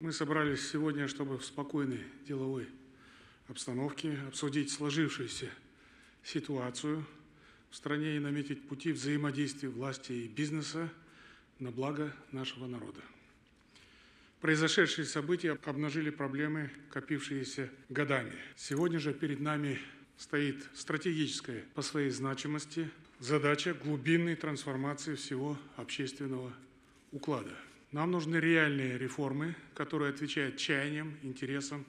Мы собрались сегодня, чтобы в спокойной деловой обстановке обсудить сложившуюся ситуацию в стране и наметить пути взаимодействия власти и бизнеса на благо нашего народа. Произошедшие события обнажили проблемы, копившиеся годами. Сегодня же перед нами стоит стратегическая по своей значимости задача глубинной трансформации всего общественного уклада. Нам нужны реальные реформы, которые отвечают чаяниям, интересам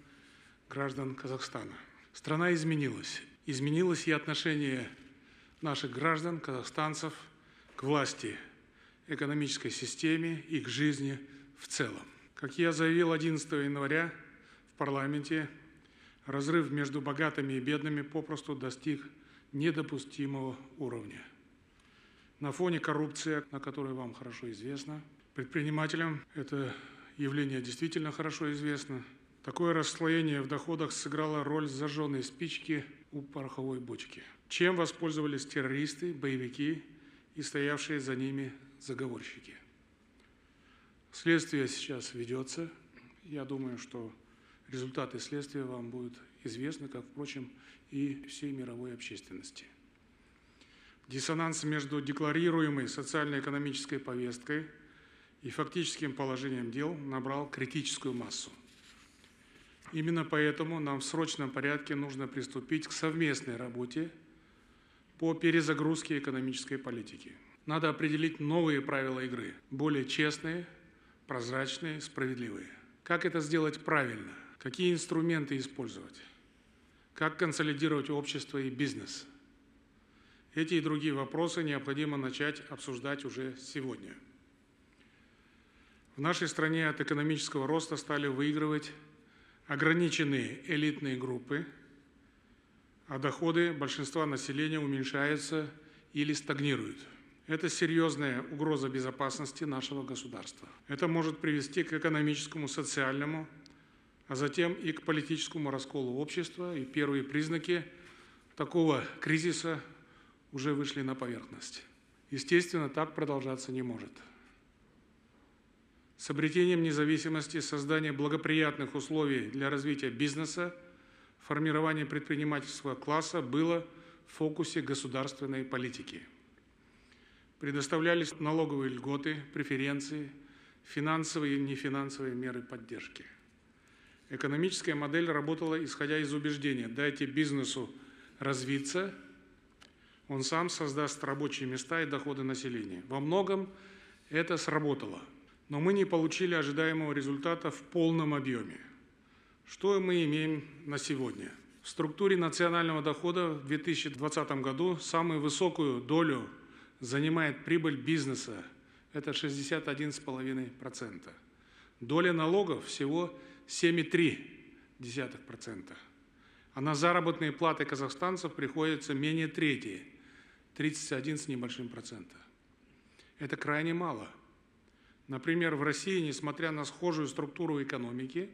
граждан Казахстана. Страна изменилась. Изменилось и отношение наших граждан, казахстанцев, к власти, экономической системе и к жизни в целом. Как я заявил 11 января в парламенте, разрыв между богатыми и бедными попросту достиг недопустимого уровня. На фоне коррупции, на которой вам хорошо известно, предпринимателям это явление действительно хорошо известно. Такое расслоение в доходах сыграло роль зажженной спички у пороховой бочки. Чем воспользовались террористы, боевики и стоявшие за ними заговорщики. Следствие сейчас ведется. Я думаю, что результаты следствия вам будут известны, как, впрочем, и всей мировой общественности. Диссонанс между декларируемой социально-экономической повесткой и фактическим положением дел набрал критическую массу. Именно поэтому нам в срочном порядке нужно приступить к совместной работе по перезагрузке экономической политики. Надо определить новые правила игры, более честные, прозрачные, справедливые. Как это сделать правильно? Какие инструменты использовать? Как консолидировать общество и бизнес? Эти и другие вопросы необходимо начать обсуждать уже сегодня. В нашей стране от экономического роста стали выигрывать ограниченные элитные группы, а доходы большинства населения уменьшаются или стагнируют – это серьезная угроза безопасности нашего государства. Это может привести к экономическому, социальному, а затем и к политическому расколу общества. И первые признаки такого кризиса уже вышли на поверхность. Естественно, так продолжаться не может. С обретением независимости, создание благоприятных условий для развития бизнеса, формирование предпринимательского класса было в фокусе государственной политики – предоставлялись налоговые льготы, преференции, финансовые и нефинансовые меры поддержки. Экономическая модель работала, исходя из убеждения, дайте бизнесу развиться, он сам создаст рабочие места и доходы населения. Во многом это сработало, но мы не получили ожидаемого результата в полном объеме. Что мы имеем на сегодня? В структуре национального дохода в 2020 году самую высокую долю занимает прибыль бизнеса, это 61,5%. Доля налогов всего 7,3%. А на заработные платы казахстанцев приходится менее трети, 31 с небольшим процента. Это крайне мало. Например, в России, несмотря на схожую структуру экономики,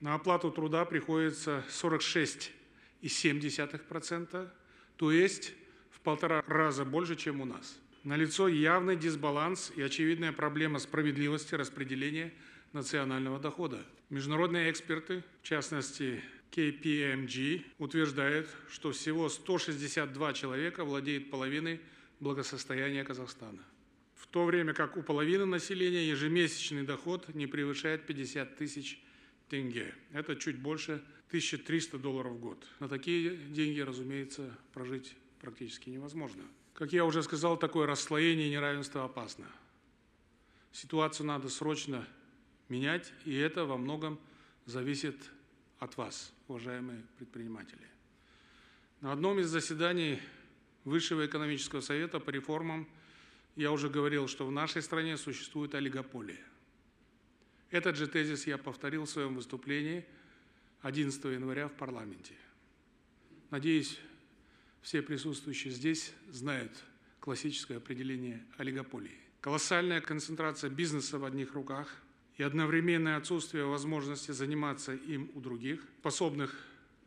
на оплату труда приходится 46,7%, то есть в полтора раза больше, чем у нас. Налицо явный дисбаланс и очевидная проблема справедливости распределения национального дохода. Международные эксперты, в частности KPMG, утверждают, что всего 162 человека владеют половиной благосостояния Казахстана. В то время как у половины населения ежемесячный доход не превышает 50 тысяч тенге. Это чуть больше 1300 долларов в год. На такие деньги, разумеется, прожить практически невозможно. Как я уже сказал, такое расслоение и неравенство опасно. Ситуацию надо срочно менять, и это во многом зависит от вас, уважаемые предприниматели. На одном из заседаний Высшего экономического совета по реформам я уже говорил, что в нашей стране существует олигополия. Этот же тезис я повторил в своем выступлении 11 января в парламенте. Надеюсь, все присутствующие здесь знают классическое определение олигополии. Колоссальная концентрация бизнеса в одних руках и одновременное отсутствие возможности заниматься им у других, способных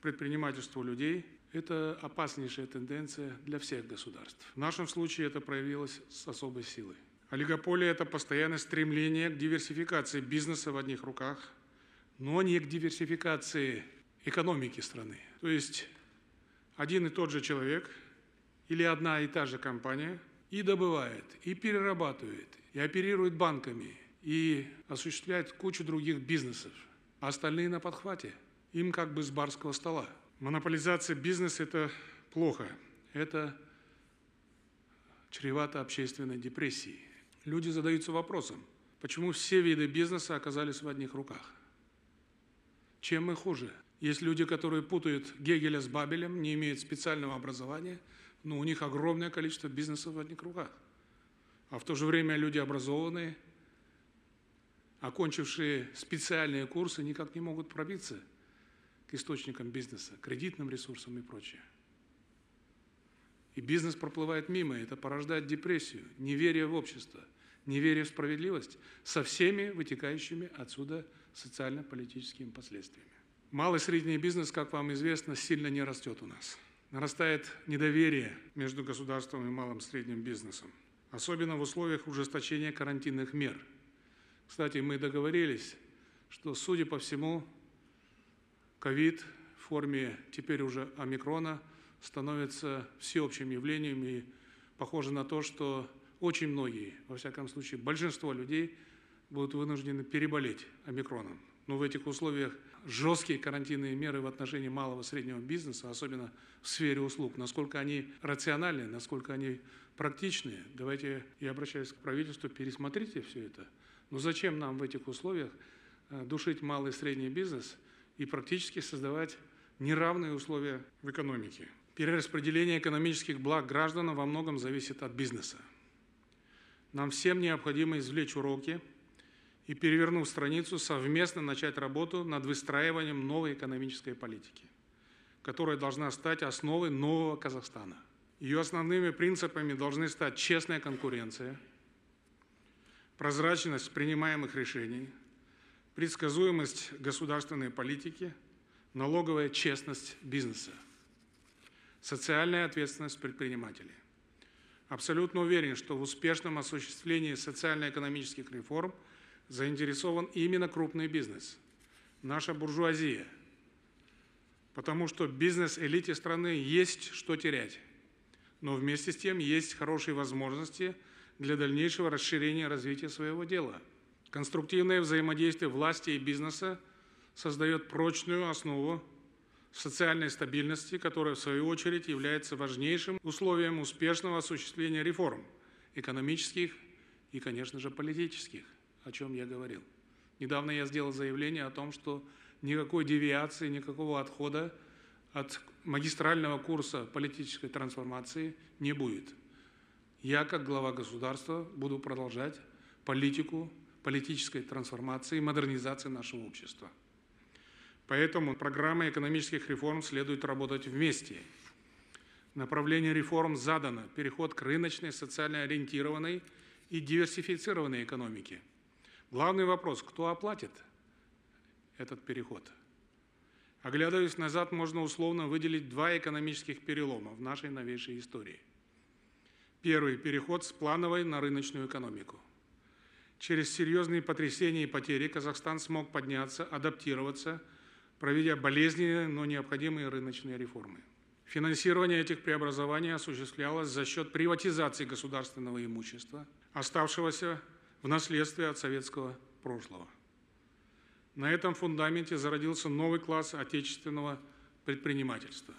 предпринимательству людей, это опаснейшая тенденция для всех государств. В нашем случае это проявилось с особой силой. Олигополия – это постоянное стремление к диверсификации бизнеса в одних руках, но не к диверсификации экономики страны. То есть один и тот же человек или одна и та же компания и добывает, и перерабатывает, и оперирует банками, и осуществляет кучу других бизнесов, а остальные на подхвате. Им как бы с барского стола. Монополизация бизнеса – это плохо. Это чревато общественной депрессией. Люди задаются вопросом, почему все виды бизнеса оказались в одних руках? Чем мы хуже? Есть люди, которые путают Гегеля с Бабелем, не имеют специального образования, но у них огромное количество бизнесов в одних руках. А в то же время люди образованные, окончившие специальные курсы, никак не могут пробиться к источникам бизнеса, кредитным ресурсам и прочее. И бизнес проплывает мимо, это порождает депрессию, неверие в общество, неверие в справедливость со всеми вытекающими отсюда социально-политическими последствиями. Малый и средний бизнес, как вам известно, сильно не растет у нас. Нарастает недоверие между государством и малым и средним бизнесом, особенно в условиях ужесточения карантинных мер. Кстати, мы договорились, что, судя по всему, ковид в форме теперь уже омикрона – становится всеобщим явлением и похоже на то, что очень многие, во всяком случае большинство людей будут вынуждены переболеть омикроном. Но в этих условиях жесткие карантинные меры в отношении малого и среднего бизнеса, особенно в сфере услуг, насколько они рациональны, насколько они практичны. Давайте, я обращаюсь к правительству, пересмотрите все это. Но зачем нам в этих условиях э, душить малый и средний бизнес и практически создавать неравные условия в экономике? Перераспределение экономических благ гражданам во многом зависит от бизнеса. Нам всем необходимо извлечь уроки и, перевернув страницу, совместно начать работу над выстраиванием новой экономической политики, которая должна стать основой нового Казахстана. Ее основными принципами должны стать честная конкуренция, прозрачность принимаемых решений, предсказуемость государственной политики, налоговая честность бизнеса – социальная ответственность предпринимателей. Абсолютно уверен, что в успешном осуществлении социально-экономических реформ заинтересован именно крупный бизнес, наша буржуазия, потому что бизнес-элите страны есть что терять, но вместе с тем есть хорошие возможности для дальнейшего расширения развития своего дела. Конструктивное взаимодействие власти и бизнеса создает прочную основу социальной стабильности, которая, в свою очередь, является важнейшим условием успешного осуществления реформ экономических и, конечно же, политических, о чем я говорил. Недавно я сделал заявление о том, что никакой девиации, никакого отхода от магистрального курса политической трансформации не будет. Я, как глава государства, буду продолжать политику политической трансформации и модернизации нашего общества. Поэтому программа экономических реформ следует работать вместе. Направление реформ задано. Переход к рыночной, социально ориентированной и диверсифицированной экономике. Главный вопрос – кто оплатит этот переход? Оглядываясь назад, можно условно выделить два экономических перелома в нашей новейшей истории. Первый – переход с плановой на рыночную экономику. Через серьезные потрясения и потери Казахстан смог подняться, адаптироваться – проведя болезненные, но необходимые рыночные реформы. Финансирование этих преобразований осуществлялось за счет приватизации государственного имущества, оставшегося в наследстве от советского прошлого. На этом фундаменте зародился новый класс отечественного предпринимательства.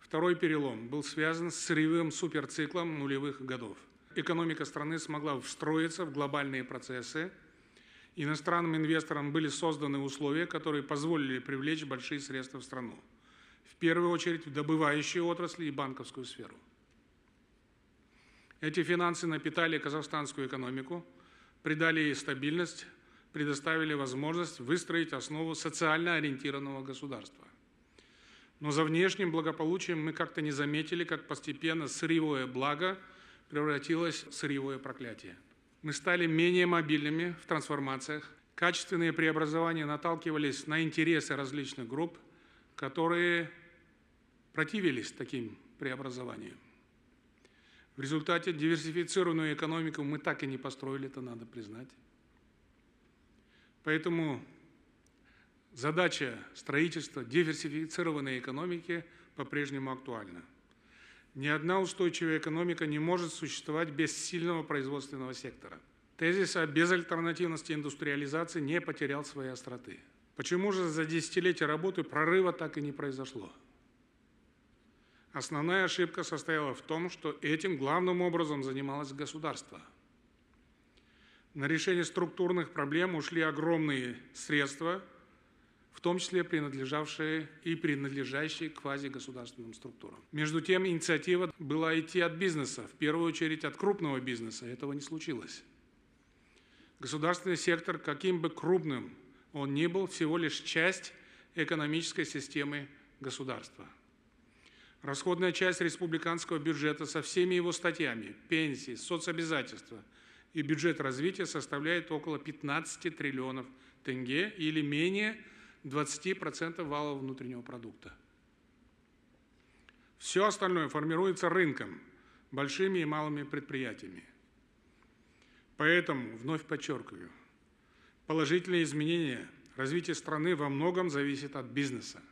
Второй перелом был связан с сырьевым суперциклом нулевых годов. Экономика страны смогла встроиться в глобальные процессы – иностранным инвесторам были созданы условия, которые позволили привлечь большие средства в страну. В первую очередь в добывающие отрасли и банковскую сферу. Эти финансы напитали казахстанскую экономику, придали ей стабильность, предоставили возможность выстроить основу социально ориентированного государства. Но за внешним благополучием мы как-то не заметили, как постепенно сырьевое благо превратилось в сырьевое проклятие. Мы стали менее мобильными в трансформациях. Качественные преобразования наталкивались на интересы различных групп, которые противились таким преобразованиям. В результате диверсифицированную экономику мы так и не построили, это надо признать. Поэтому задача строительства диверсифицированной экономики по-прежнему актуальна. Ни одна устойчивая экономика не может существовать без сильного производственного сектора. Тезис о безальтернативности индустриализации не потерял своей остроты. Почему же за десятилетия работы прорыва так и не произошло? Основная ошибка состояла в том, что этим главным образом занималось государство. На решение структурных проблем ушли огромные средства, в том числе принадлежавшие и принадлежащие квазигосударственным структурам. Между тем, инициатива была идти от бизнеса, в первую очередь от крупного бизнеса. Этого не случилось. Государственный сектор, каким бы крупным он ни был, всего лишь часть экономической системы государства. Расходная часть республиканского бюджета со всеми его статьями, пенсии, соцобязательства и бюджет развития составляет около 15 триллионов тенге или менее 20% валового внутреннего продукта. Все остальное формируется рынком, большими и малыми предприятиями. Поэтому, вновь подчеркиваю, положительные изменения развития страны во многом зависит от бизнеса.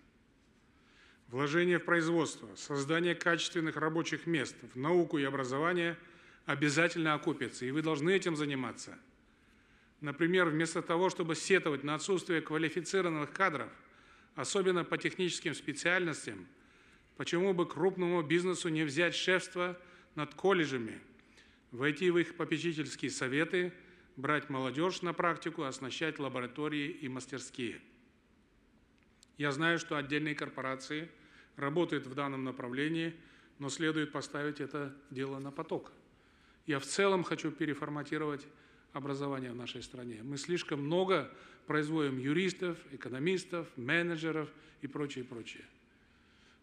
Вложение в производство, создание качественных рабочих мест, в науку и образование обязательно окупится, и вы должны этим заниматься – Например, вместо того, чтобы сетовать на отсутствие квалифицированных кадров, особенно по техническим специальностям, почему бы крупному бизнесу не взять шефство над колледжами, войти в их попечительские советы, брать молодежь на практику, оснащать лаборатории и мастерские. Я знаю, что отдельные корпорации работают в данном направлении, но следует поставить это дело на поток. Я в целом хочу переформатировать образования в нашей стране. Мы слишком много производим юристов, экономистов, менеджеров и прочее, прочее.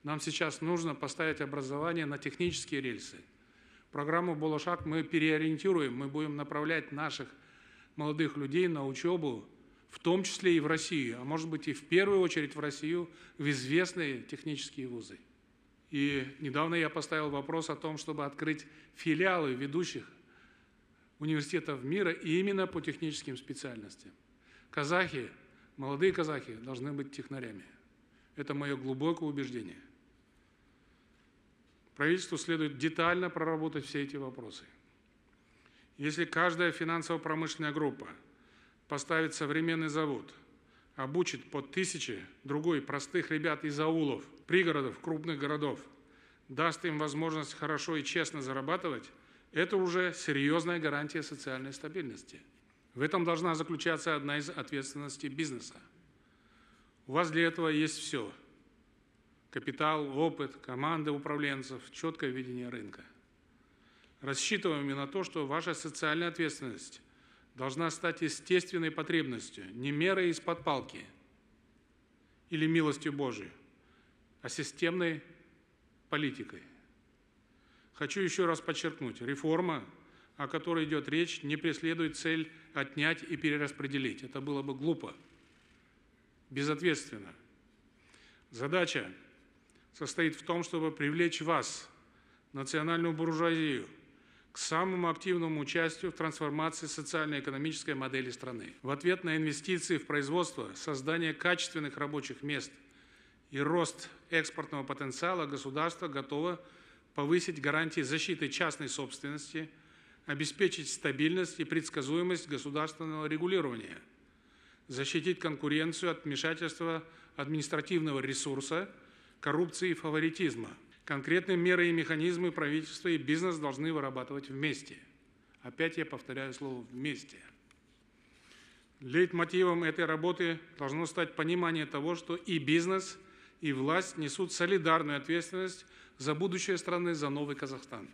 Нам сейчас нужно поставить образование на технические рельсы. Программу «Болошак» мы переориентируем, мы будем направлять наших молодых людей на учебу, в том числе и в Россию, а может быть и в первую очередь в Россию, в известные технические вузы. И недавно я поставил вопрос о том, чтобы открыть филиалы ведущих университетов мира именно по техническим специальностям. Казахи, молодые казахи должны быть технарями. Это мое глубокое убеждение. Правительству следует детально проработать все эти вопросы. Если каждая финансово-промышленная группа поставит современный завод, обучит по тысяче другой простых ребят из аулов, пригородов, крупных городов, даст им возможность хорошо и честно зарабатывать – это уже серьезная гарантия социальной стабильности. В этом должна заключаться одна из ответственностей бизнеса. У вас для этого есть все. Капитал, опыт, команда управленцев, четкое видение рынка. Рассчитываем на то, что ваша социальная ответственность должна стать естественной потребностью, не мерой из-под палки или милостью Божией, а системной политикой. Хочу еще раз подчеркнуть, реформа, о которой идет речь, не преследует цель отнять и перераспределить. Это было бы глупо, безответственно. Задача состоит в том, чтобы привлечь вас, национальную буржуазию, к самому активному участию в трансформации социально-экономической модели страны. В ответ на инвестиции в производство, создание качественных рабочих мест и рост экспортного потенциала государство готово повысить гарантии защиты частной собственности, обеспечить стабильность и предсказуемость государственного регулирования, защитить конкуренцию от вмешательства административного ресурса, коррупции и фаворитизма. Конкретные меры и механизмы правительства и бизнес должны вырабатывать вместе. Опять я повторяю слово «вместе». Лейтмотивом этой работы должно стать понимание того, что и бизнес, и власть несут солидарную ответственность за будущее страны, за новый Казахстан.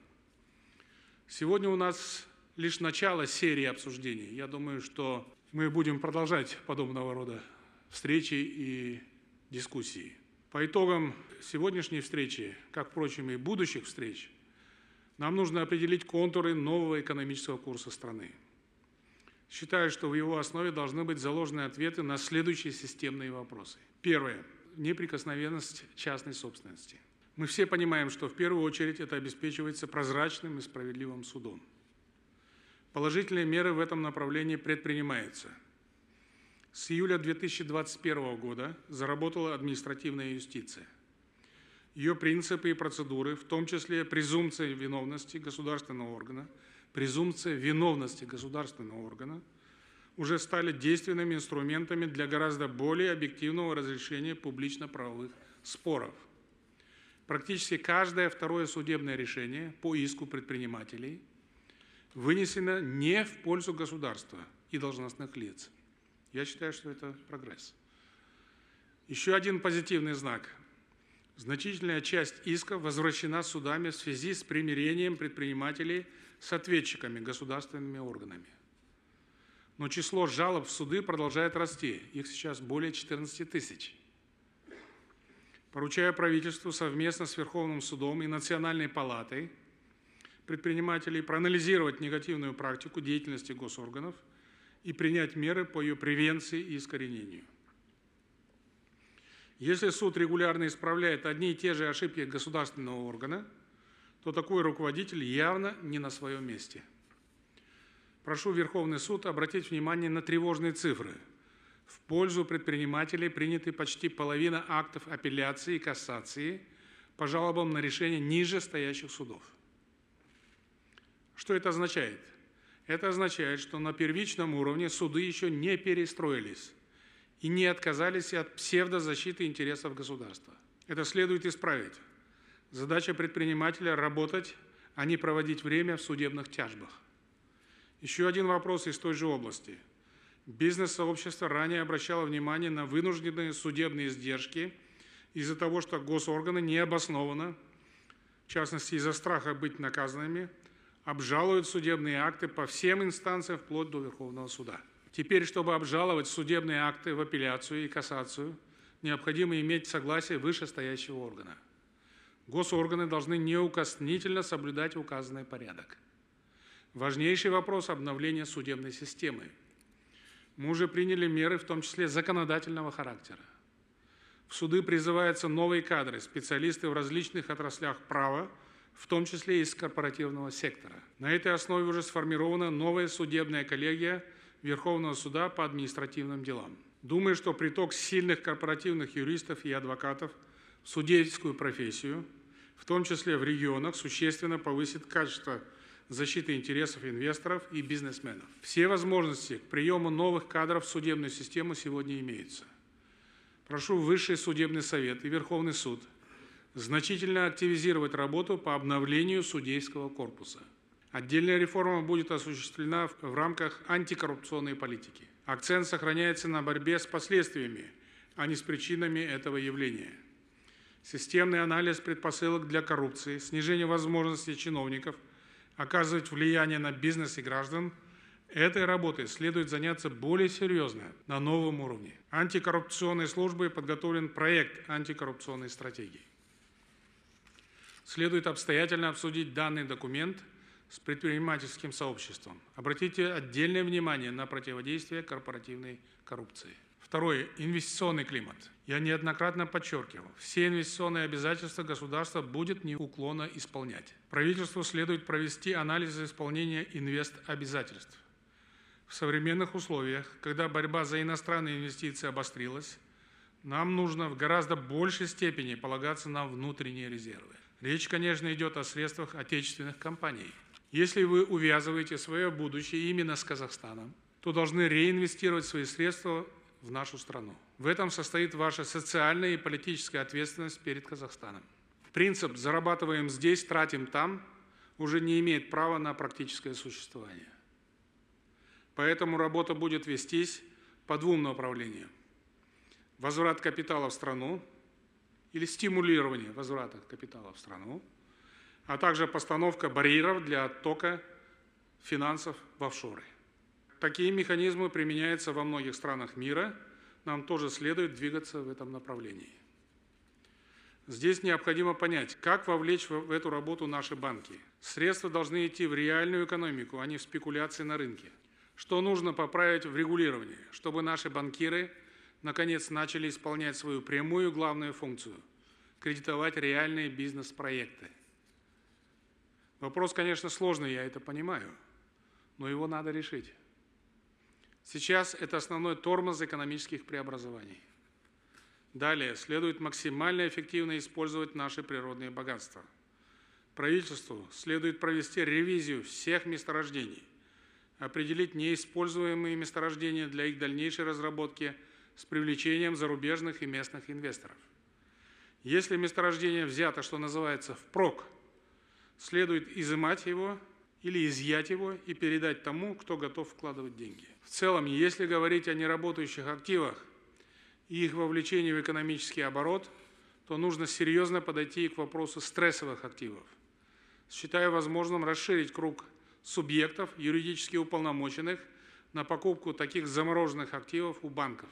Сегодня у нас лишь начало серии обсуждений. Я думаю, что мы будем продолжать подобного рода встречи и дискуссии. По итогам сегодняшней встречи, как, впрочем, и будущих встреч, нам нужно определить контуры нового экономического курса страны. Считаю, что в его основе должны быть заложены ответы на следующие системные вопросы. Первое. Неприкосновенность частной собственности – Мы все понимаем, что в первую очередь это обеспечивается прозрачным и справедливым судом. Положительные меры в этом направлении предпринимаются. С июля 2021 года заработала административная юстиция. Ее принципы и процедуры, в том числе презумпция виновности государственного органа, презумпция виновности государственного органа, уже стали действенными инструментами для гораздо более объективного разрешения публично-правовых споров. Практически каждое второе судебное решение по иску предпринимателей вынесено не в пользу государства и должностных лиц. Я считаю, что это прогресс. Еще один позитивный знак. Значительная часть исков возвращена судами в связи с примирением предпринимателей с ответчиками, государственными органами. Но число жалоб в суды продолжает расти. Их сейчас более 14 тысяч. Поручаю правительству совместно с Верховным судом и Национальной палатой предпринимателей проанализировать негативную практику деятельности госорганов и принять меры по ее превенции и искоренению. Если суд регулярно исправляет одни и те же ошибки государственного органа, то такой руководитель явно не на своем месте. Прошу Верховный суд обратить внимание на тревожные цифры – в пользу предпринимателей приняты почти половина актов апелляции и кассации по жалобам на решения ниже стоящих судов. Что это означает? Это означает, что на первичном уровне суды еще не перестроились и не отказались от псевдозащиты интересов государства. Это следует исправить. Задача предпринимателя – работать, а не проводить время в судебных тяжбах. Еще один вопрос из той же области – Бизнес-сообщество ранее обращало внимание на вынужденные судебные издержки из-за того, что госорганы необоснованно, в частности из-за страха быть наказанными, обжалуют судебные акты по всем инстанциям вплоть до Верховного суда. Теперь, чтобы обжаловать судебные акты в апелляцию и кассацию, необходимо иметь согласие вышестоящего органа. Госорганы должны неукоснительно соблюдать указанный порядок. Важнейший вопрос обновления судебной системы – мы уже приняли меры, в том числе законодательного характера. В суды призываются новые кадры, специалисты в различных отраслях права, в том числе из корпоративного сектора. На этой основе уже сформирована новая судебная коллегия Верховного суда по административным делам. Думаю, что приток сильных корпоративных юристов и адвокатов в судейскую профессию, в том числе в регионах, существенно повысит качество защиты интересов инвесторов и бизнесменов. Все возможности к приему новых кадров в судебную систему сегодня имеются. Прошу Высший судебный совет и Верховный суд значительно активизировать работу по обновлению судейского корпуса. Отдельная реформа будет осуществлена в рамках антикоррупционной политики. Акцент сохраняется на борьбе с последствиями, а не с причинами этого явления. Системный анализ предпосылок для коррупции, снижение возможностей чиновников – оказывать влияние на бизнес и граждан, этой работой следует заняться более серьезно, на новом уровне. Антикоррупционной службой подготовлен проект антикоррупционной стратегии. Следует обстоятельно обсудить данный документ с предпринимательским сообществом. Обратите отдельное внимание на противодействие корпоративной коррупции. Второе. Инвестиционный климат. Я неоднократно подчеркивал, все инвестиционные обязательства государства будет неуклонно исполнять. Правительству следует провести анализ исполнения инвест-обязательств. В современных условиях, когда борьба за иностранные инвестиции обострилась, нам нужно в гораздо большей степени полагаться на внутренние резервы. Речь, конечно, идет о средствах отечественных компаний. Если вы увязываете свое будущее именно с Казахстаном, то должны реинвестировать свои средства в нашу страну. В этом состоит ваша социальная и политическая ответственность перед Казахстаном. Принцип «зарабатываем здесь, тратим там» уже не имеет права на практическое существование. Поэтому работа будет вестись по двум направлениям. Возврат капитала в страну или стимулирование возврата капитала в страну, а также постановка барьеров для оттока финансов в офшоры. Такие механизмы применяются во многих странах мира. Нам тоже следует двигаться в этом направлении. Здесь необходимо понять, как вовлечь в эту работу наши банки. Средства должны идти в реальную экономику, а не в спекуляции на рынке. Что нужно поправить в регулировании, чтобы наши банкиры наконец начали исполнять свою прямую главную функцию кредитовать реальные бизнес-проекты. Вопрос, конечно, сложный, я это понимаю, но его надо решить. Сейчас это основной тормоз экономических преобразований. Далее следует максимально эффективно использовать наши природные богатства. Правительству следует провести ревизию всех месторождений, определить неиспользуемые месторождения для их дальнейшей разработки с привлечением зарубежных и местных инвесторов. Если месторождение взято, что называется, впрок, следует изымать его или изъять его и передать тому, кто готов вкладывать деньги. В целом, если говорить о неработающих активах, и их вовлечение в экономический оборот, то нужно серьезно подойти к вопросу стрессовых активов. Считаю возможным расширить круг субъектов, юридически уполномоченных на покупку таких замороженных активов у банков.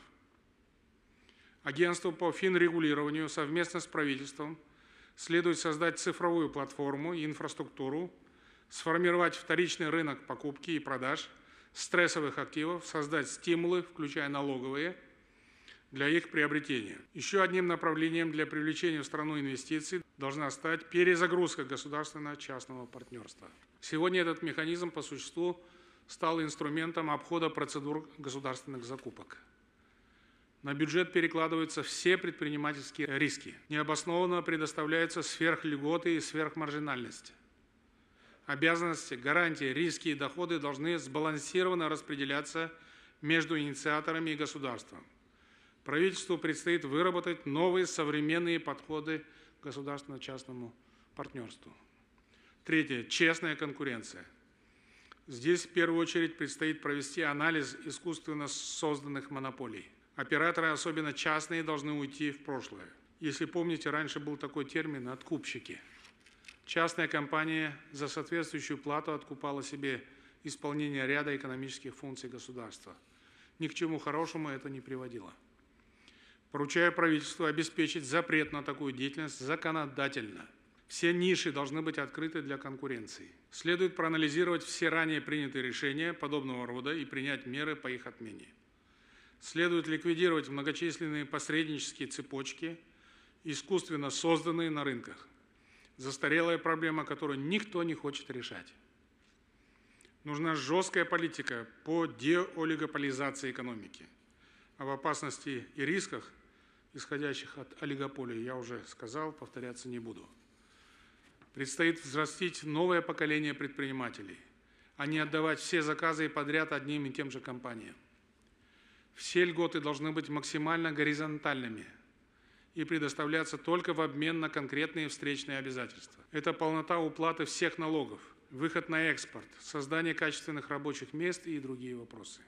Агентству по финрегулированию совместно с правительством следует создать цифровую платформу и инфраструктуру, сформировать вторичный рынок покупки и продаж стрессовых активов, создать стимулы, включая налоговые – для их приобретения. Еще одним направлением для привлечения в страну инвестиций должна стать перезагрузка государственно-частного партнерства. Сегодня этот механизм по существу стал инструментом обхода процедур государственных закупок. На бюджет перекладываются все предпринимательские риски. Необоснованно предоставляются сверхльготы и сверхмаржинальность. Обязанности, гарантии, риски и доходы должны сбалансированно распределяться между инициаторами и государством. Правительству предстоит выработать новые современные подходы к государственно-частному партнерству. Третье. Честная конкуренция. Здесь в первую очередь предстоит провести анализ искусственно созданных монополий. Операторы, особенно частные, должны уйти в прошлое. Если помните, раньше был такой термин «откупщики». Частная компания за соответствующую плату откупала себе исполнение ряда экономических функций государства. Ни к чему хорошему это не приводило. Поручаю правительству обеспечить запрет на такую деятельность законодательно. Все ниши должны быть открыты для конкуренции. Следует проанализировать все ранее принятые решения подобного рода и принять меры по их отмене. Следует ликвидировать многочисленные посреднические цепочки, искусственно созданные на рынках. Застарелая проблема, которую никто не хочет решать. Нужна жесткая политика по деолигополизации экономики. Об опасности и рисках – исходящих от олигополии, я уже сказал, повторяться не буду. Предстоит взрастить новое поколение предпринимателей, а не отдавать все заказы и подряд одним и тем же компаниям. Все льготы должны быть максимально горизонтальными и предоставляться только в обмен на конкретные встречные обязательства. Это полнота уплаты всех налогов, выход на экспорт, создание качественных рабочих мест и другие вопросы.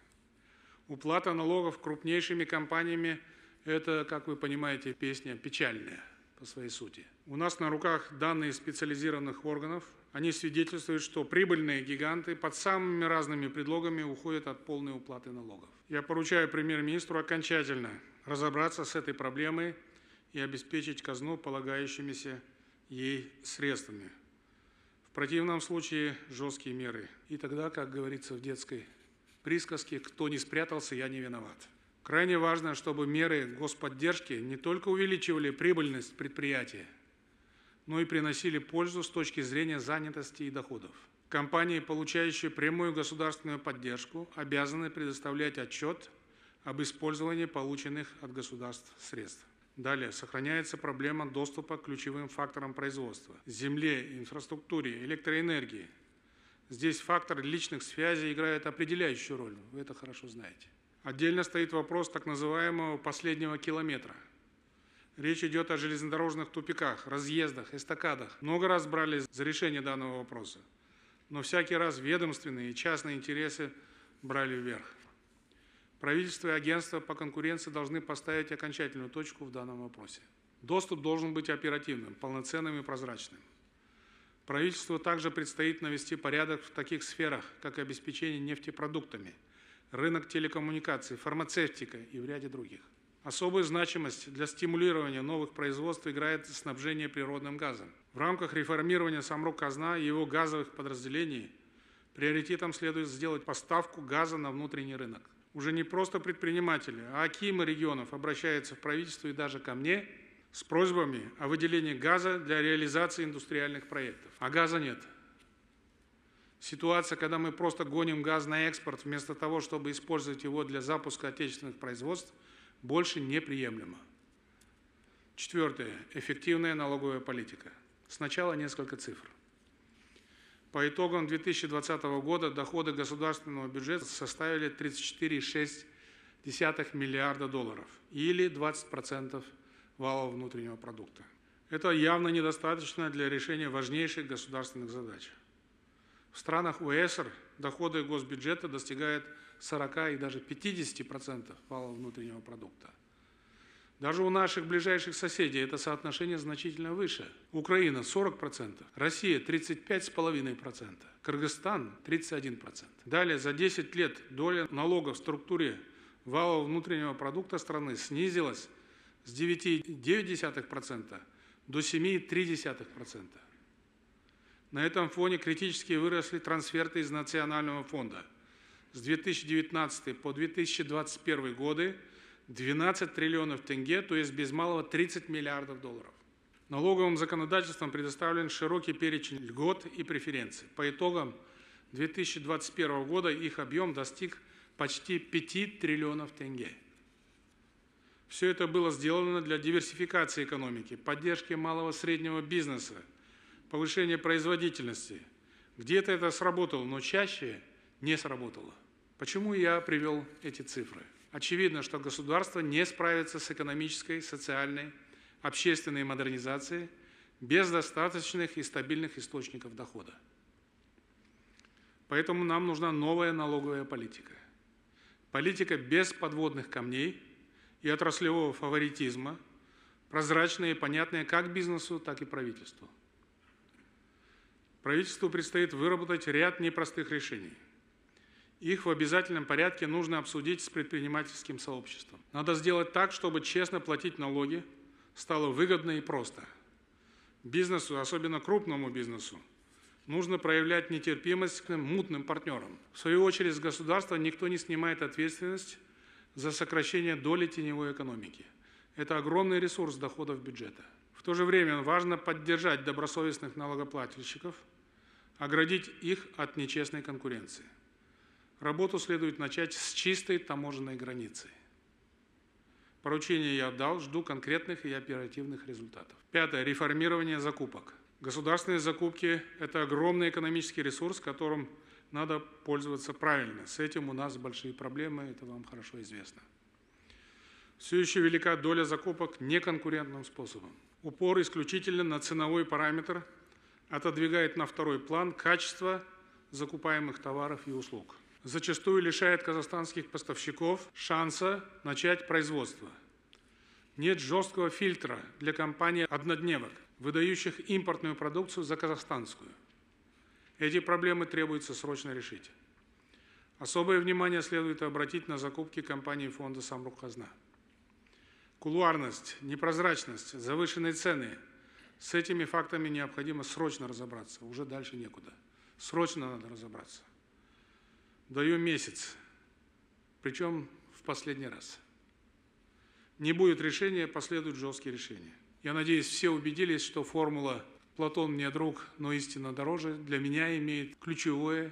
Уплата налогов крупнейшими компаниями – это, как вы понимаете, песня печальная по своей сути. У нас на руках данные специализированных органов. Они свидетельствуют, что прибыльные гиганты под самыми разными предлогами уходят от полной уплаты налогов. Я поручаю премьер-министру окончательно разобраться с этой проблемой и обеспечить казну полагающимися ей средствами. В противном случае жесткие меры. И тогда, как говорится в детской присказке, кто не спрятался, я не виноват. Крайне важно, чтобы меры господдержки не только увеличивали прибыльность предприятия, но и приносили пользу с точки зрения занятости и доходов. Компании, получающие прямую государственную поддержку, обязаны предоставлять отчет об использовании полученных от государств средств. Далее сохраняется проблема доступа к ключевым факторам производства – земле, инфраструктуре, электроэнергии. Здесь фактор личных связей играет определяющую роль, вы это хорошо знаете. Отдельно стоит вопрос так называемого последнего километра. Речь идет о железнодорожных тупиках, разъездах, эстакадах. Много раз брали за решение данного вопроса, но всякий раз ведомственные и частные интересы брали вверх. Правительство и агентство по конкуренции должны поставить окончательную точку в данном вопросе. Доступ должен быть оперативным, полноценным и прозрачным. Правительству также предстоит навести порядок в таких сферах, как обеспечение нефтепродуктами – рынок телекоммуникаций, фармацевтика и в ряде других. Особую значимость для стимулирования новых производств играет снабжение природным газом. В рамках реформирования Самрук-Казна и его газовых подразделений приоритетом следует сделать поставку газа на внутренний рынок. Уже не просто предприниматели, а акимы регионов обращаются в правительство и даже ко мне с просьбами о выделении газа для реализации индустриальных проектов. А газа нет. Ситуация, когда мы просто гоним газ на экспорт, вместо того, чтобы использовать его для запуска отечественных производств, больше неприемлема. Четвертое. Эффективная налоговая политика. Сначала несколько цифр. По итогам 2020 года доходы государственного бюджета составили 34,6 миллиарда долларов или 20% валового внутреннего продукта. Это явно недостаточно для решения важнейших государственных задач. В странах УЭСР доходы госбюджета достигают 40 и даже 50% валового внутреннего продукта. Даже у наших ближайших соседей это соотношение значительно выше. Украина 40%, Россия 35,5%, Кыргызстан 31%. Далее, за 10 лет доля налогов в структуре валового внутреннего продукта страны снизилась с 9,9% до 7,3%. На этом фоне критически выросли трансферты из Национального фонда. С 2019 по 2021 годы 12 триллионов тенге, то есть без малого 30 миллиардов долларов. Налоговым законодательством предоставлен широкий перечень льгот и преференций. По итогам 2021 года их объем достиг почти 5 триллионов тенге. Все это было сделано для диверсификации экономики, поддержки малого и среднего бизнеса, повышения производительности. Где-то это сработало, но чаще не сработало. Почему я привел эти цифры? Очевидно, что государство не справится с экономической, социальной, общественной модернизацией без достаточных и стабильных источников дохода. Поэтому нам нужна новая налоговая политика. Политика без подводных камней – и отраслевого фаворитизма, прозрачные и понятные как бизнесу, так и правительству. Правительству предстоит выработать ряд непростых решений. Их в обязательном порядке нужно обсудить с предпринимательским сообществом. Надо сделать так, чтобы честно платить налоги стало выгодно и просто. Бизнесу, особенно крупному бизнесу, нужно проявлять нетерпимость к мутным партнерам. В свою очередь, с государства никто не снимает ответственность за сокращение доли теневой экономики. Это огромный ресурс доходов бюджета. В то же время важно поддержать добросовестных налогоплательщиков, оградить их от нечестной конкуренции. Работу следует начать с чистой таможенной границы. Поручение я отдал, жду конкретных и оперативных результатов. Пятое. Реформирование закупок. Государственные закупки – это огромный экономический ресурс, которым надо пользоваться правильно. С этим у нас большие проблемы, это вам хорошо известно. Все еще велика доля закупок неконкурентным способом. Упор исключительно на ценовой параметр отодвигает на второй план качество закупаемых товаров и услуг. Зачастую лишает казахстанских поставщиков шанса начать производство. Нет жесткого фильтра для компаний-однодневок, выдающих импортную продукцию за казахстанскую. Эти проблемы требуется срочно решить. Особое внимание следует обратить на закупки компании фонда «Самрук Казна». Кулуарность, непрозрачность, завышенные цены – с этими фактами необходимо срочно разобраться, уже дальше некуда. Срочно надо разобраться. Даю месяц, причем в последний раз. Не будет решения, последуют жесткие решения. Я надеюсь, все убедились, что формула Платон мне друг, но истина дороже, для меня имеет ключевое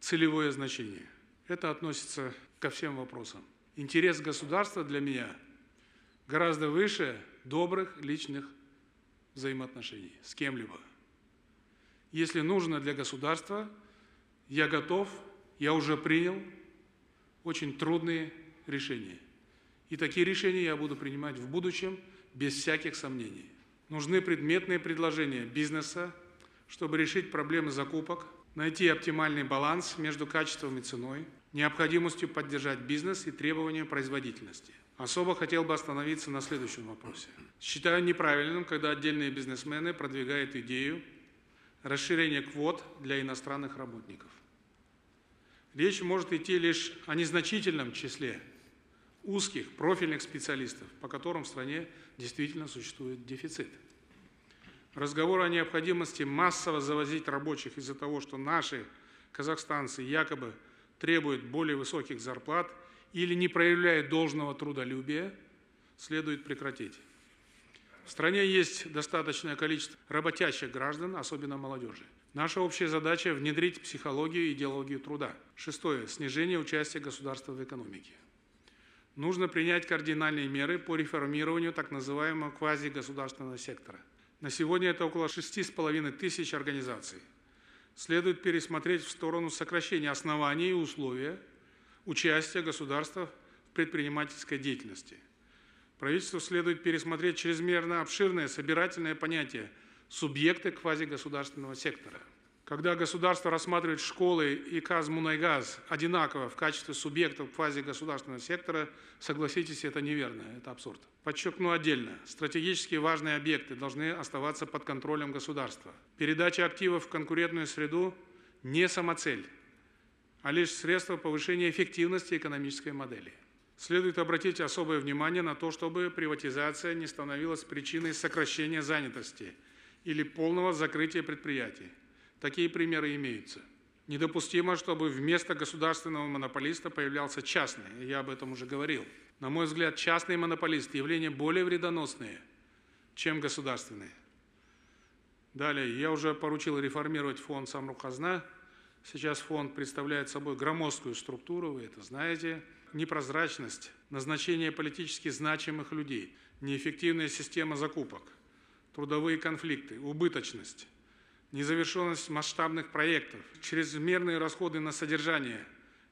целевое значение. Это относится ко всем вопросам. Интерес государства для меня гораздо выше добрых личных взаимоотношений с кем-либо. Если нужно для государства, я готов, я уже принял очень трудные решения. И такие решения я буду принимать в будущем без всяких сомнений. Нужны предметные предложения бизнеса, чтобы решить проблемы закупок, найти оптимальный баланс между качеством и ценой, необходимостью поддержать бизнес и требованием производительности. Особо хотел бы остановиться на следующем вопросе. Считаю неправильным, когда отдельные бизнесмены продвигают идею расширения квот для иностранных работников. Речь может идти лишь о незначительном числе узких профильных специалистов, по которым в стране действительно существует дефицит. Разговор о необходимости массово завозить рабочих из-за того, что наши казахстанцы якобы требуют более высоких зарплат или не проявляют должного трудолюбия, следует прекратить. В стране есть достаточное количество работящих граждан, особенно молодежи. Наша общая задача – внедрить психологию и идеологию труда. Шестое. Снижение участия государства в экономике. Нужно принять кардинальные меры по реформированию так называемого квазигосударственного сектора. На сегодня это около 6,5 тысяч организаций. Следует пересмотреть в сторону сокращения оснований и условия участия государства в предпринимательской деятельности. Правительству следует пересмотреть чрезмерно обширное собирательное понятие субъекты квазигосударственного сектора – когда государство рассматривает школы и Казмунайгаз одинаково в качестве субъектов квазигосударственного сектора, согласитесь, это неверно, это абсурд. Подчеркну отдельно, стратегически важные объекты должны оставаться под контролем государства. Передача активов в конкурентную среду не самоцель, а лишь средство повышения эффективности экономической модели. Следует обратить особое внимание на то, чтобы приватизация не становилась причиной сокращения занятости или полного закрытия предприятий. Такие примеры имеются. Недопустимо, чтобы вместо государственного монополиста появлялся частный. Я об этом уже говорил. На мой взгляд, частный монополист – явление более вредоносное, чем государственные. Далее, я уже поручил реформировать фонд «Самрухазна». Сейчас фонд представляет собой громоздкую структуру, вы это знаете. Непрозрачность, назначение политически значимых людей, неэффективная система закупок, трудовые конфликты, убыточность, незавершенность масштабных проектов, чрезмерные расходы на содержание.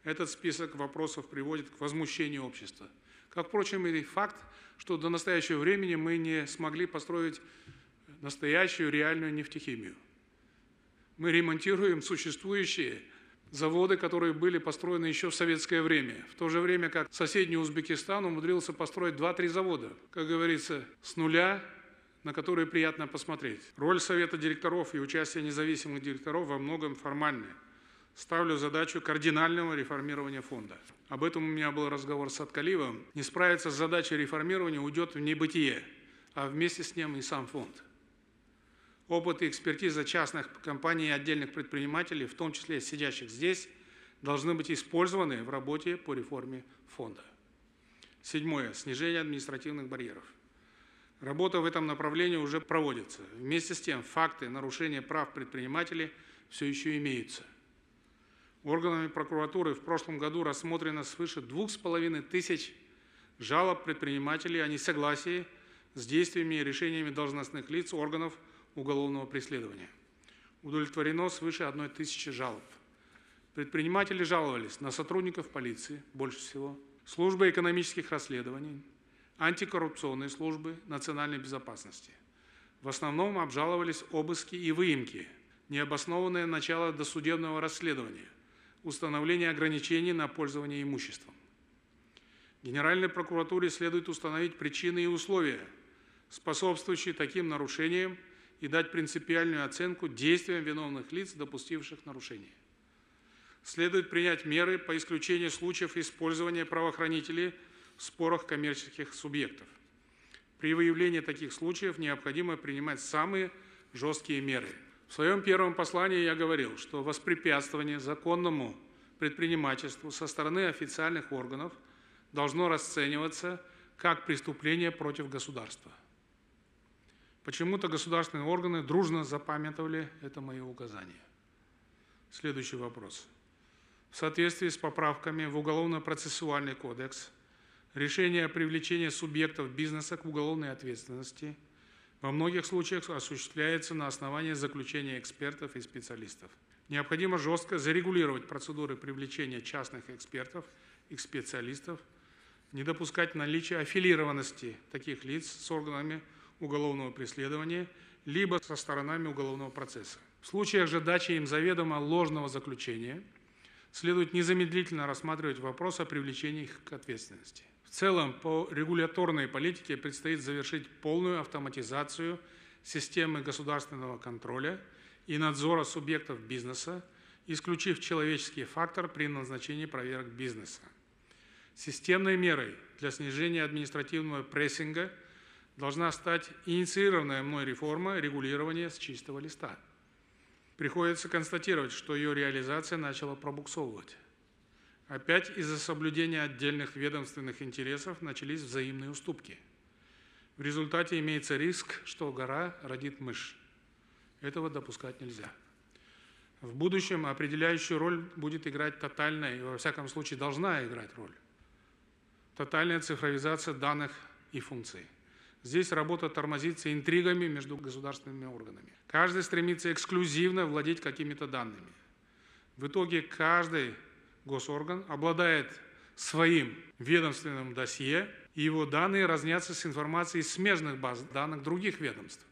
Этот список вопросов приводит к возмущению общества. Как, впрочем, и факт, что до настоящего времени мы не смогли построить настоящую реальную нефтехимию. Мы ремонтируем существующие заводы, которые были построены еще в советское время, в то же время как соседний Узбекистан умудрился построить 2-3 завода, как говорится, с нуля на которые приятно посмотреть. Роль Совета директоров и участие независимых директоров во многом формальная. Ставлю задачу кардинального реформирования фонда. Об этом у меня был разговор с Аткаливым. Не справиться с задачей реформирования уйдет в небытие, а вместе с ним и сам фонд. Опыт и экспертиза частных компаний и отдельных предпринимателей, в том числе сидящих здесь, должны быть использованы в работе по реформе фонда. Седьмое. Снижение административных барьеров. Работа в этом направлении уже проводится. Вместе с тем, факты нарушения прав предпринимателей все еще имеются. Органами прокуратуры в прошлом году рассмотрено свыше двух с половиной тысяч жалоб предпринимателей о несогласии с действиями и решениями должностных лиц органов уголовного преследования. Удовлетворено свыше одной тысячи жалоб. Предприниматели жаловались на сотрудников полиции, больше всего, службы экономических расследований, антикоррупционной службы национальной безопасности. В основном обжаловались обыски и выемки, необоснованное начало досудебного расследования, установление ограничений на пользование имуществом. Генеральной прокуратуре следует установить причины и условия, способствующие таким нарушениям, и дать принципиальную оценку действиям виновных лиц, допустивших нарушения. Следует принять меры по исключению случаев использования правоохранителей – в спорах коммерческих субъектов. При выявлении таких случаев необходимо принимать самые жесткие меры. В своем первом послании я говорил, что воспрепятствование законному предпринимательству со стороны официальных органов должно расцениваться как преступление против государства. Почему-то государственные органы дружно запамятовали это мое указание. Следующий вопрос. В соответствии с поправками в Уголовно-процессуальный кодекс Решение о привлечении субъектов бизнеса к уголовной ответственности во многих случаях осуществляется на основании заключения экспертов и специалистов. Необходимо жестко зарегулировать процедуры привлечения частных экспертов и специалистов, не допускать наличия аффилированности таких лиц с органами уголовного преследования либо со сторонами уголовного процесса. В случаях же дачи им заведомо ложного заключения следует незамедлительно рассматривать вопрос о привлечении их к ответственности. В целом, по регуляторной политике предстоит завершить полную автоматизацию системы государственного контроля и надзора субъектов бизнеса, исключив человеческий фактор при назначении проверок бизнеса. Системной мерой для снижения административного прессинга должна стать инициированная мной реформа регулирования с чистого листа. Приходится констатировать, что ее реализация начала пробуксовывать. Опять из-за соблюдения отдельных ведомственных интересов начались взаимные уступки. В результате имеется риск, что гора родит мышь. Этого допускать нельзя. В будущем определяющую роль будет играть тотальная, и во всяком случае должна играть роль, тотальная цифровизация данных и функций. Здесь работа тормозится интригами между государственными органами. Каждый стремится эксклюзивно владеть какими-то данными. В итоге каждый госорган обладает своим ведомственным досье, и его данные разнятся с информацией смежных баз данных других ведомств.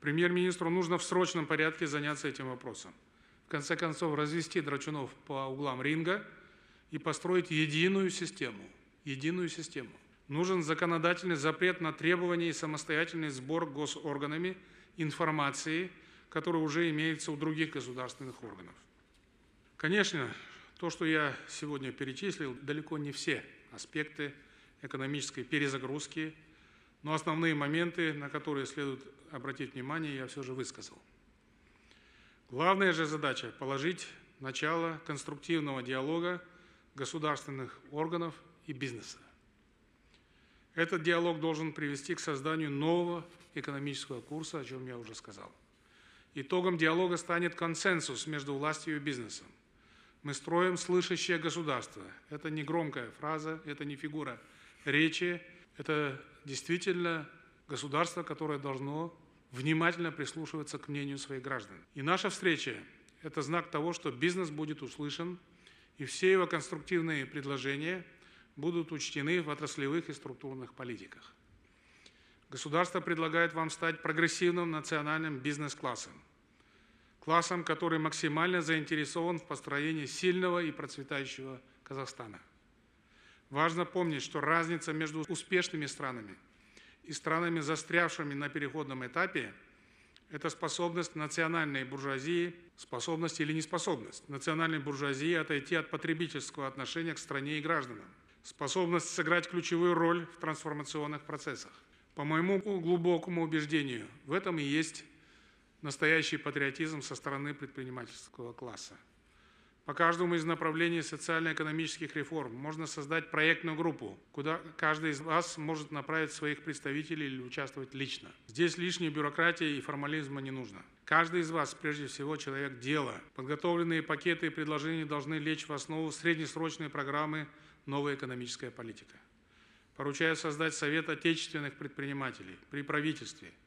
Премьер-министру нужно в срочном порядке заняться этим вопросом. В конце концов, развести драчунов по углам ринга и построить единую систему. Единую систему. Нужен законодательный запрет на требования и самостоятельный сбор госорганами информации, которая уже имеется у других государственных органов. Конечно, то, что я сегодня перечислил, далеко не все аспекты экономической перезагрузки, но основные моменты, на которые следует обратить внимание, я все же высказал. Главная же задача – положить начало конструктивного диалога государственных органов и бизнеса. Этот диалог должен привести к созданию нового экономического курса, о чем я уже сказал. Итогом диалога станет консенсус между властью и бизнесом. Мы строим слышащее государство. Это не громкая фраза, это не фигура речи, это действительно государство, которое должно внимательно прислушиваться к мнению своих граждан. И наша встреча – это знак того, что бизнес будет услышан, и все его конструктивные предложения будут учтены в отраслевых и структурных политиках. Государство предлагает вам стать прогрессивным национальным бизнес-классом – классом, который максимально заинтересован в построении сильного и процветающего Казахстана. Важно помнить, что разница между успешными странами и странами, застрявшими на переходном этапе, это способность национальной буржуазии, способность или неспособность национальной буржуазии отойти от потребительского отношения к стране и гражданам, способность сыграть ключевую роль в трансформационных процессах. По моему глубокому убеждению, в этом и есть настоящий патриотизм со стороны предпринимательского класса. По каждому из направлений социально-экономических реформ можно создать проектную группу, куда каждый из вас может направить своих представителей или участвовать лично. Здесь лишней бюрократии и формализма не нужно. Каждый из вас, прежде всего, человек дела. Подготовленные пакеты и предложения должны лечь в основу среднесрочной программы «Новая экономическая политика». Поручаю создать Совет отечественных предпринимателей при правительстве –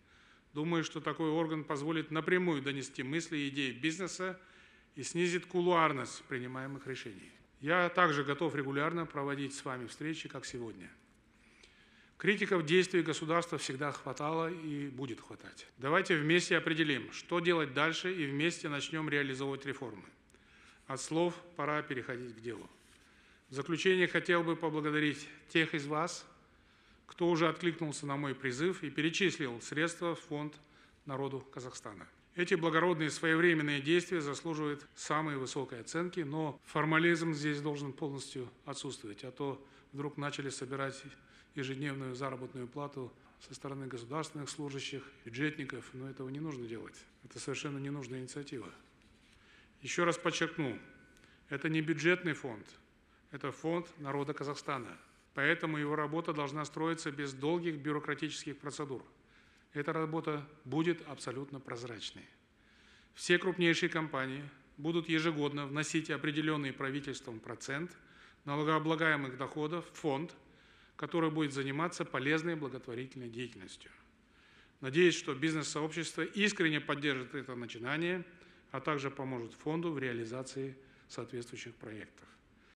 Думаю, что такой орган позволит напрямую донести мысли и идеи бизнеса и снизит кулуарность принимаемых решений. Я также готов регулярно проводить с вами встречи, как сегодня. Критиков действий государства всегда хватало и будет хватать. Давайте вместе определим, что делать дальше, и вместе начнем реализовывать реформы. От слов пора переходить к делу. В заключение хотел бы поблагодарить тех из вас, кто уже откликнулся на мой призыв и перечислил средства в фонд народу Казахстана. Эти благородные своевременные действия заслуживают самой высокой оценки, но формализм здесь должен полностью отсутствовать, а то вдруг начали собирать ежедневную заработную плату со стороны государственных служащих, бюджетников, но этого не нужно делать. Это совершенно ненужная инициатива. Еще раз подчеркну, это не бюджетный фонд, это фонд народа Казахстана – Поэтому его работа должна строиться без долгих бюрократических процедур. Эта работа будет абсолютно прозрачной. Все крупнейшие компании будут ежегодно вносить определенный правительством процент налогооблагаемых доходов в фонд, который будет заниматься полезной благотворительной деятельностью. Надеюсь, что бизнес-сообщество искренне поддержит это начинание, а также поможет фонду в реализации соответствующих проектов.